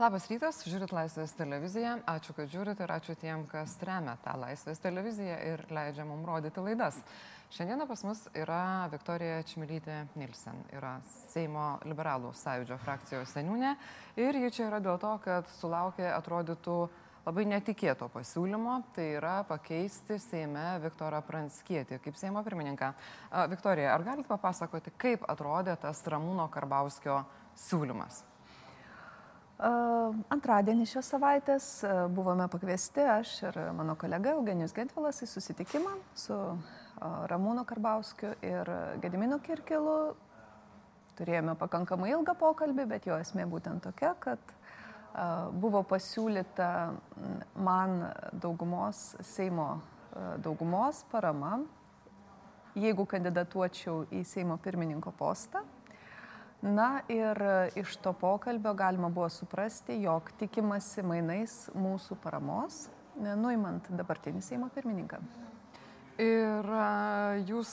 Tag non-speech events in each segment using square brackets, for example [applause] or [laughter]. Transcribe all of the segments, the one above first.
Labas rytas, žiūrit Laisvės televiziją. Ačiū, kad žiūrit ir ačiū tiem, kas remia tą Laisvės televiziją ir leidžia mums rodyti laidas. Šiandieną pas mus yra Viktorija Čmilytė Nilsen, yra Seimo liberalų sąjūdžio frakcijos seniūnė ir ji čia yra dėl to, kad sulaukė atrodytų labai netikėto pasiūlymo, tai yra pakeisti Seime Viktorą Pranskietį kaip Seimo pirmininką. Viktorija, ar galite papasakoti, kaip atrodė tas Ramūno Karbauskio siūlymas? Antradienį šios savaitės buvome pakviesti aš ir mano kolega Eugenijus Gentvilas į susitikimą su Ramūno Karbauskiu ir Gedimino Kirkilu. Turėjome pakankamai ilgą pokalbį, bet jo esmė būtent tokia, kad buvo pasiūlyta man daugumos, Seimo daugumos parama, jeigu kandidatuočiau į Seimo pirmininko postą Na ir iš to pokalbio galima buvo suprasti, jog tikimasi mainais mūsų paramos, nuimant dabartinį Seimo pirmininką. Ir jūs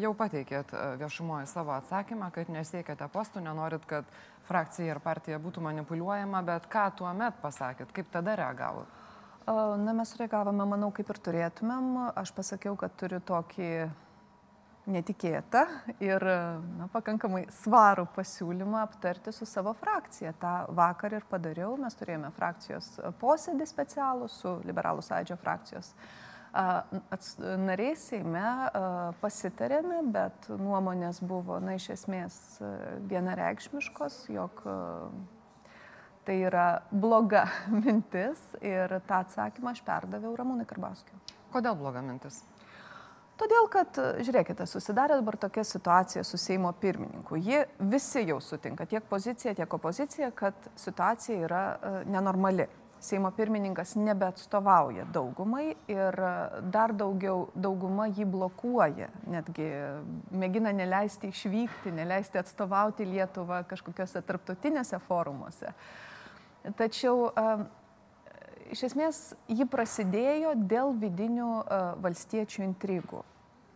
jau pateikėt viešumoje savo atsakymą, kad nesiekėte postų, nenorit, kad frakcija ir partija būtų manipuliuojama, bet ką tuo met pasakėt, kaip tada reagavot? Na, mes reagavome, manau, kaip ir turėtumėm. Aš pasakiau, kad turiu tokį netikėtą ir na, pakankamai svarų pasiūlymą aptarti su savo frakcija. Ta vakar ir padariau, mes turėjome frakcijos posėdį specialų su liberalų sąjūdžio frakcijos nariai Seime pasitarėme, bet nuomonės buvo, na, iš esmės vienareikšmiškos, jog tai yra bloga [laughs] mintis ir tą atsakymą aš perdaviau Ramūnai Karbauskiu. Kodėl bloga mintis? Todėl, kad, žiūrėkite, susidarė dabar tokia situacija su Seimo pirmininku. Jie visi jau sutinka, tiek pozicija, tiek opozicija, kad situacija yra uh, nenormali. Seimo pirmininkas nebeatstovauja daugumai ir dar daugiau dauguma jį blokuoja, netgi mėgina neleisti išvykti, neleisti atstovauti Lietuvą kažkokiuose tarptautinėse forumuose. Tačiau uh, iš esmės ji prasidėjo dėl vidinių uh, valstiečių intrigų.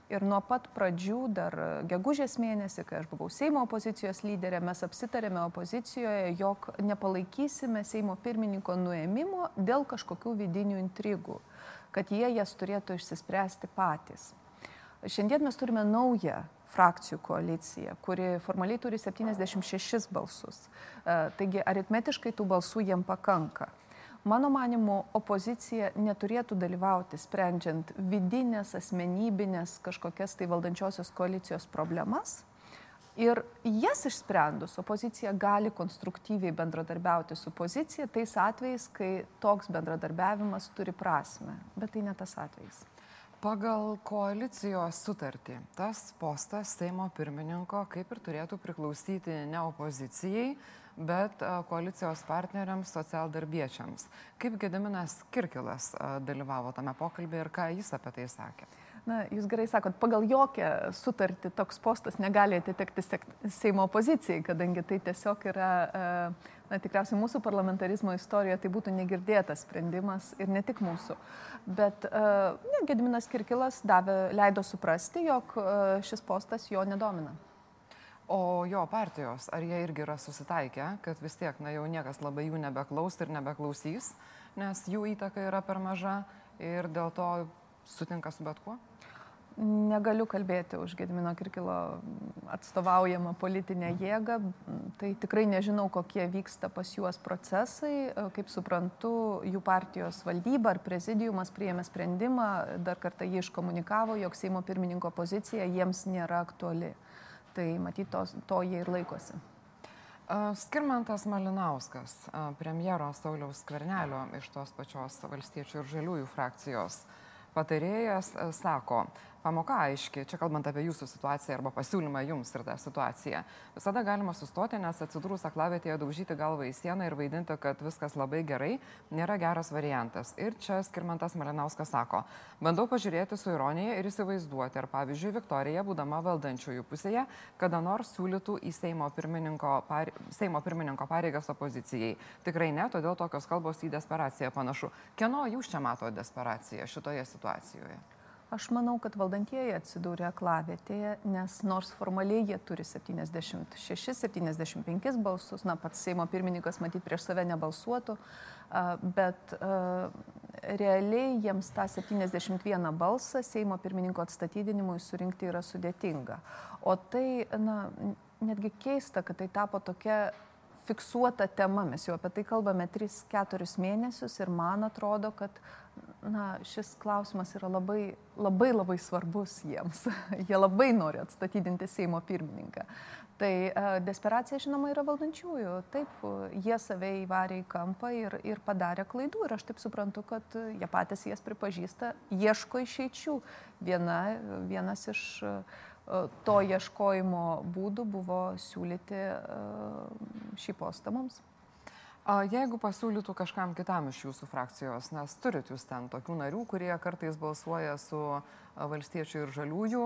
Ir nuo pat pradžių, dar gegužės mėnesį, kai aš buvau Seimo opozicijos lyderė, mes apsitarėme opozicijoje, jog nepalaikysime Seimo pirmininko nuėmimo dėl kažkokių vidinių intrigų, kad jie jas turėtų išsispręsti patys. Šiandien mes turime naują frakcijų koaliciją, kuri formaliai turi 76 balsus. Taigi aritmetiškai tų balsų jiem pakanka. Mano manimu, opozicija neturėtų dalyvauti sprendžiant vidinės, asmenybinės kažkokias tai valdančiosios koalicijos problemas. Ir jas išsprendus, opozicija gali konstruktyviai bendradarbiauti su pozicija tais atvejais, kai toks bendradarbiavimas turi prasme. Bet tai ne tas atvejis. Pagal koalicijos sutartį, tas postas Seimo pirmininko kaip ir turėtų priklausyti ne opozicijai, bet koalicijos partneriams, socialdarbiečiams. Kaip Gediminas Kirkilas dalyvavo tame pokalbėje ir ką jis apie tai sakė? Na, jūs gerai sakot, pagal jokią sutartį toks postas negali atitekti Seimo opozicijai, kadangi tai tiesiog yra, na, tikriausiai mūsų parlamentarizmo istorijoje tai būtų negirdėtas sprendimas ir ne tik mūsų. Bet ne, Gediminas Kirkilas davė, leido suprasti, jog šis postas jo nedomina. O jo partijos, ar jie irgi yra susitaikę, kad vis tiek, na jau niekas labai jų nebeklaus ir nebeklausys, nes jų įtaka yra per maža ir dėl to sutinka su bet kuo? Negaliu kalbėti už Gedimino Kirkilo atstovaujamą politinę jėgą. Tai tikrai nežinau, kokie vyksta pas juos procesai. Kaip suprantu, jų partijos valdyba ar prezidiumas priėmė sprendimą, dar kartą jį iškomunikavo, jog Seimo pirmininko pozicija jiems nėra aktuali. Tai matyt, to, to jie ir laikosi. Skirmantas Malinauskas, premjero Sauliaus Skvernelio iš tos pačios valstiečių ir žaliųjų frakcijos patarėjas, sako, pamoka aiški, čia kalbant apie jūsų situaciją arba pasiūlymą jums ir tą situaciją. Visada galima sustoti, nes atsidūrus aklavietėje daužyti galvą į sieną ir vaidinti, kad viskas labai gerai, nėra geras variantas. Ir čia Skirmantas Malinauskas sako, bandau pažiūrėti su ironija ir įsivaizduoti, ar pavyzdžiui Viktorija, būdama valdančiųjų pusėje, kada nors siūlytų į Seimo pirmininko, par... Seimo pirmininko pareigas opozicijai. Tikrai ne, todėl tokios kalbos į desperaciją panašu. Kieno jūs čia mato desperaciją šitoje situacijoje? Aš manau, kad valdantieji atsidūrė aklavietėje, nes nors formaliai jie turi 76-75 balsus, na pats Seimo pirmininkas matyt prieš save nebalsuotų, bet realiai jiems tą 71 balsą Seimo pirmininko atstatydinimui surinkti yra sudėtinga. O tai, na, netgi keista, kad tai tapo tokia fiksuota tema, mes jau apie tai kalbame 3-4 mėnesius ir man atrodo, kad na, šis klausimas yra labai, labai labai svarbus jiems. [laughs] Jie labai nori atstatydinti Seimo pirmininką. Tai uh, desperacija, žinoma, yra valdančiųjų. Taip, jie save įvarė į kampą ir, ir padarė klaidų. Ir aš taip suprantu, kad jie patys jas pripažįsta, ieško išeičių. Viena, vienas iš to ieškojimo būdų buvo siūlyti uh, šį postą mums. Jeigu pasiūlytų kažkam kitam iš jūsų frakcijos, nes turit jūs ten tokių narių, kurie kartais balsuoja su valstiečių ir žaliųjų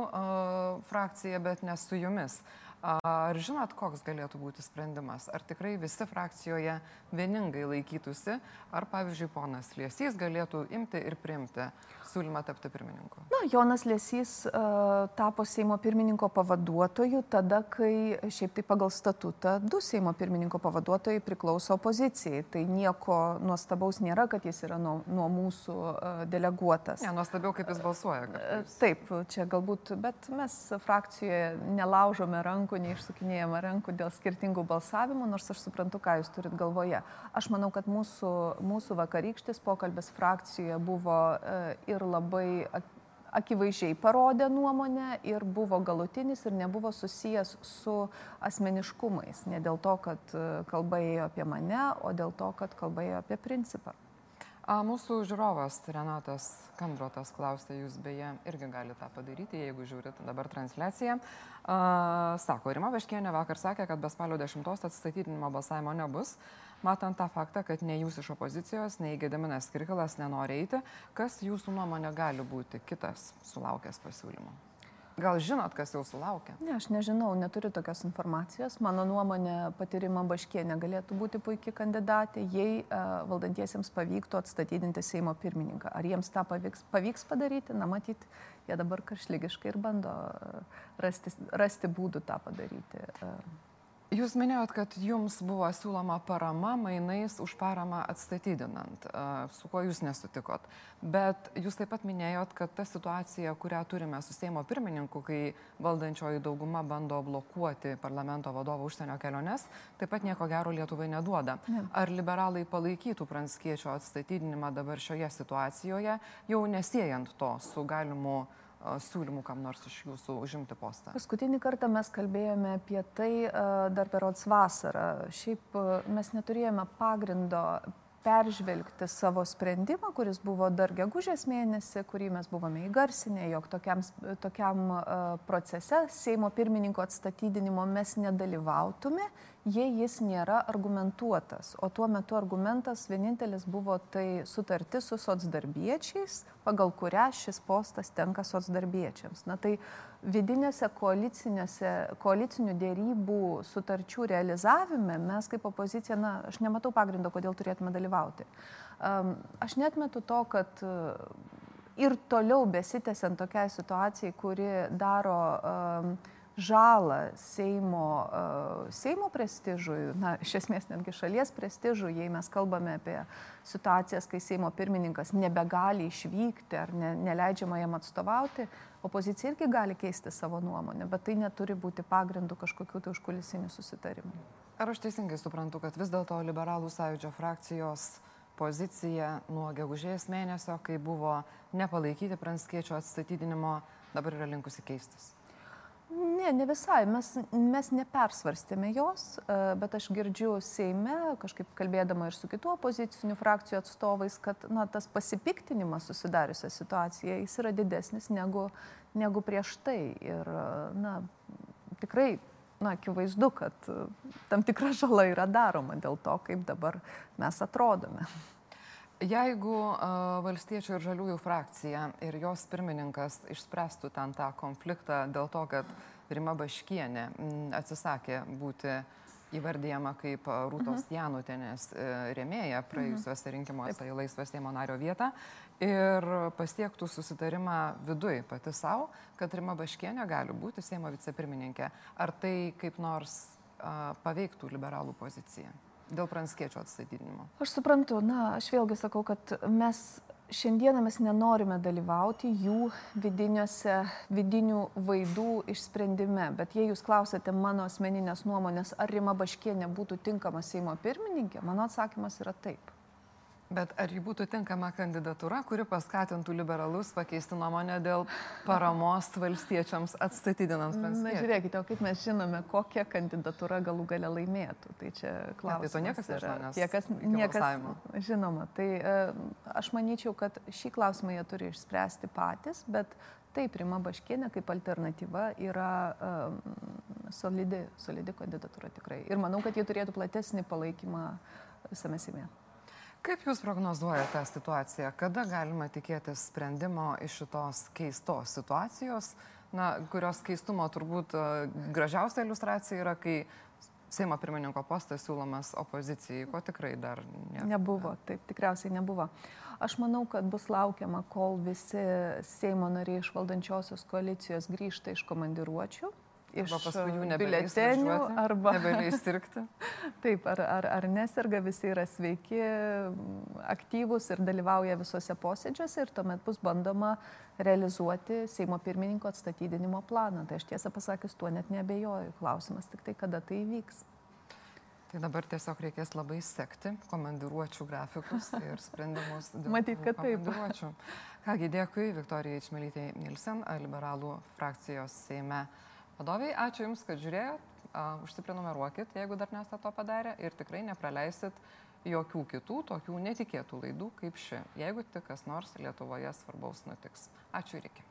frakcija, bet ne su jumis. Ar žinot, koks galėtų būti sprendimas? Ar tikrai visi frakcijoje vieningai laikytųsi, ar pavyzdžiui ponas Liesys galėtų imti ir priimti siūlymą tapti pirmininku? Na, Jonas Liesys uh, tapo Seimo pirmininko pavaduotoju tada, kai šiaip tai pagal statutą du Seimo pirmininko pavaduotojai priklauso opozicijai. Tai nieko nuostabaus nėra, kad jis yra nuo, nuo mūsų uh, deleguotas. Ne, nuostabiau, kaip jis balsuoja. Uh, taip, čia galbūt, bet mes frakcijoje nelaužome rankų rankų, neišsukinėjama rankų dėl skirtingų balsavimų, nors aš suprantu, ką jūs turit galvoje. Aš manau, kad mūsų, mūsų vakarykštis pokalbis frakcijoje buvo e, ir labai akivaizdžiai parodė nuomonę ir buvo galutinis ir nebuvo susijęs su asmeniškumais. Ne dėl to, kad e, kalba ėjo apie mane, o dėl to, kad kalba ėjo apie principą. Mūsų žiūrovas Renatas Kandrotas klausė, jūs beje irgi galite tą padaryti, jeigu žiūrit dabar transliaciją. Sako, Rima Veškienė vakar sakė, kad be spalio 10 atstatydinimo balsavimo nebus. Matant tą faktą, kad nei jūs iš opozicijos, nei Gediminas Kirkilas nenori eiti, kas jūsų nuomonė gali būti kitas sulaukęs pasiūlymo? Gal žinot, kas jau sulaukė? Ne, aš nežinau, neturiu tokios informacijos. Mano nuomonė, patyrima Baškienė galėtų būti puikiai kandidatė, jei uh, valdantiesiems pavyktų atstatydinti Seimo pirmininką. Ar jiems tą pavyks, pavyks padaryti? Na, matyt, jie dabar karšlygiškai ir bando rasti, rasti būdų tą padaryti. Uh. Jūs minėjot, kad jums buvo siūloma parama mainais už paramą atstatydinant, su kuo jūs nesutikot. Bet jūs taip pat minėjot, kad ta situacija, kurią turime su Seimo pirmininku, kai valdančioji dauguma bando blokuoti parlamento vadovo užsienio keliones, taip pat nieko gero Lietuvai neduoda. Ne. Ar liberalai palaikytų pranskiečio atstatydinimą dabar šioje situacijoje, jau nesiejant to su galimu siūlymų kam nors iš jūsų užimti postą? Paskutinį kartą mes kalbėjome apie tai dar perots vasarą. Šiaip mes neturėjome pagrindo peržvelgti savo sprendimą, kuris buvo dar gegužės mėnesį, kurį mes buvome įgarsinę, jog tokiam, tokiam procese Seimo pirmininko atstatydinimo mes nedalyvautume, jei jis nėra argumentuotas. O tuo metu argumentas vienintelis buvo tai sutarti su socdarbiečiais, pagal kurią šis postas tenka socdarbiečiams. Na tai vidinėse koalicinių dėrybų sutarčių realizavime mes kaip opozicija, na, aš nematau pagrindo, kodėl turėtume dalyvauti. Aš netmetu to, kad uh, ir toliau besitęsiant tokiai situacijai, kuri daro um, žalą Seimo, uh, Seimo prestižui, na, iš esmės netgi šalies prestižui, jei mes kalbame apie situacijas, kai Seimo pirmininkas nebegali išvykti ar ne, neleidžiama jam atstovauti, opozicija irgi gali keisti savo nuomonę, bet tai neturi būti pagrindų kažkokių tai užkulisinių susitarimų. Ar aš teisingai suprantu, kad vis dėlto liberalų sąjūdžio frakcijos pozicija nuo gegužės mėnesio, kai buvo nepalaikyti pranskiečio atstatydinimo, dabar yra linkusi keistis? Ne, ne visai. Mes, mes nepersvarstėme jos, e, bet aš girdžiu Seime, kažkaip kalbėdama ir su kitų opozicinių frakcijų atstovais, kad na, tas pasipiktinimas susidariusią situaciją jis yra didesnis negu, negu prieš tai. Ir na, tikrai na, akivaizdu, kad tam tikra žala yra daroma dėl to, kaip dabar mes atrodome. Jeigu uh, valstiečių ir žaliųjų frakcija ir jos pirmininkas išspręstų ten tą konfliktą dėl to, kad Rima Baškienė atsisakė būti įvardyjama kaip Rūtos mhm. Janutenės rėmėja praėjusiuose mhm. rinkimuose į laisvą Seimo nario vietą ir pasiektų susitarimą viduje pati savo, kad Rima Baškienė gali būti Seimo vicepirmininkė. Ar tai kaip nors a, paveiktų liberalų poziciją? Dėl pranskiečio atstatydinimo? Aš suprantu, na, aš vėlgi sakau, kad mes šiandieną mes nenorime dalyvauti jų vidinių vaidų išsprendime, bet jei jūs klausėte mano asmeninės nuomonės, ar Rima Baškienė būtų tinkama Seimo pirmininkė, mano atsakymas yra taip. Bet ar ji būtų tinkama kandidatūra, kuri paskatintų liberalus pakeisti nuomonę dėl paramos valstiečiams atstatydinant Pranckietį? Na, žiūrėkite, o kaip mes žinome, kokia kandidatūra galų gale laimėtų. Tai čia klausimas. Tai to niekas nežino. Tie, kas niekas žinoma. Tai uh, aš manyčiau, kad šį klausimą jie turi išspręsti patys, bet taip, Rima Baškienė kaip alternatyva yra um, solidi, solidi kandidatūra tikrai. Ir manau, kad jie turėtų platesnį palaikymą visame Sime. Kaip Jūs prognozuojate tą situaciją? Kada galima tikėtis sprendimo iš šitos keistos situacijos, na, kurios keistumo turbūt e, gražiausia iliustracija yra, kai Seimo pirmininko postas siūlomas opozicijai, ko tikrai dar ne... nebuvo. Taip, tikriausiai nebuvo. Aš manau, kad bus laukiama, kol visi Seimo nariai iš valdančiosios koalicijos grįžta iš komandiruočių iš biuletenių arba nebeįsirgti. [laughs] Taip, ar, ar, ar neserga, visi yra sveiki, aktyvūs ir dalyvauja visose posėdžiuose ir tuomet bus bandoma realizuoti Seimo pirmininko atstatydinimo planą. Tai aš tiesą pasakius, tuo net nebejoju. Klausimas tik tai, kada tai įvyks. Tai dabar tiesiog reikės labai sekti komandiruočių grafikus ir sprendimus. [laughs] Matyt, kad taip. Kągi, dėkui Viktorijai Čmelytė Nilsen, liberalų frakcijos Seime Vadoviai, ačiū Jums, kad žiūrėjot. Užsiprenumeruokit, jeigu dar nesate to padarę ir tikrai nepraleisit jokių kitų tokių netikėtų laidų kaip ši, jeigu tik kas nors Lietuvoje svarbaus nutiks. Ačiū ir iki.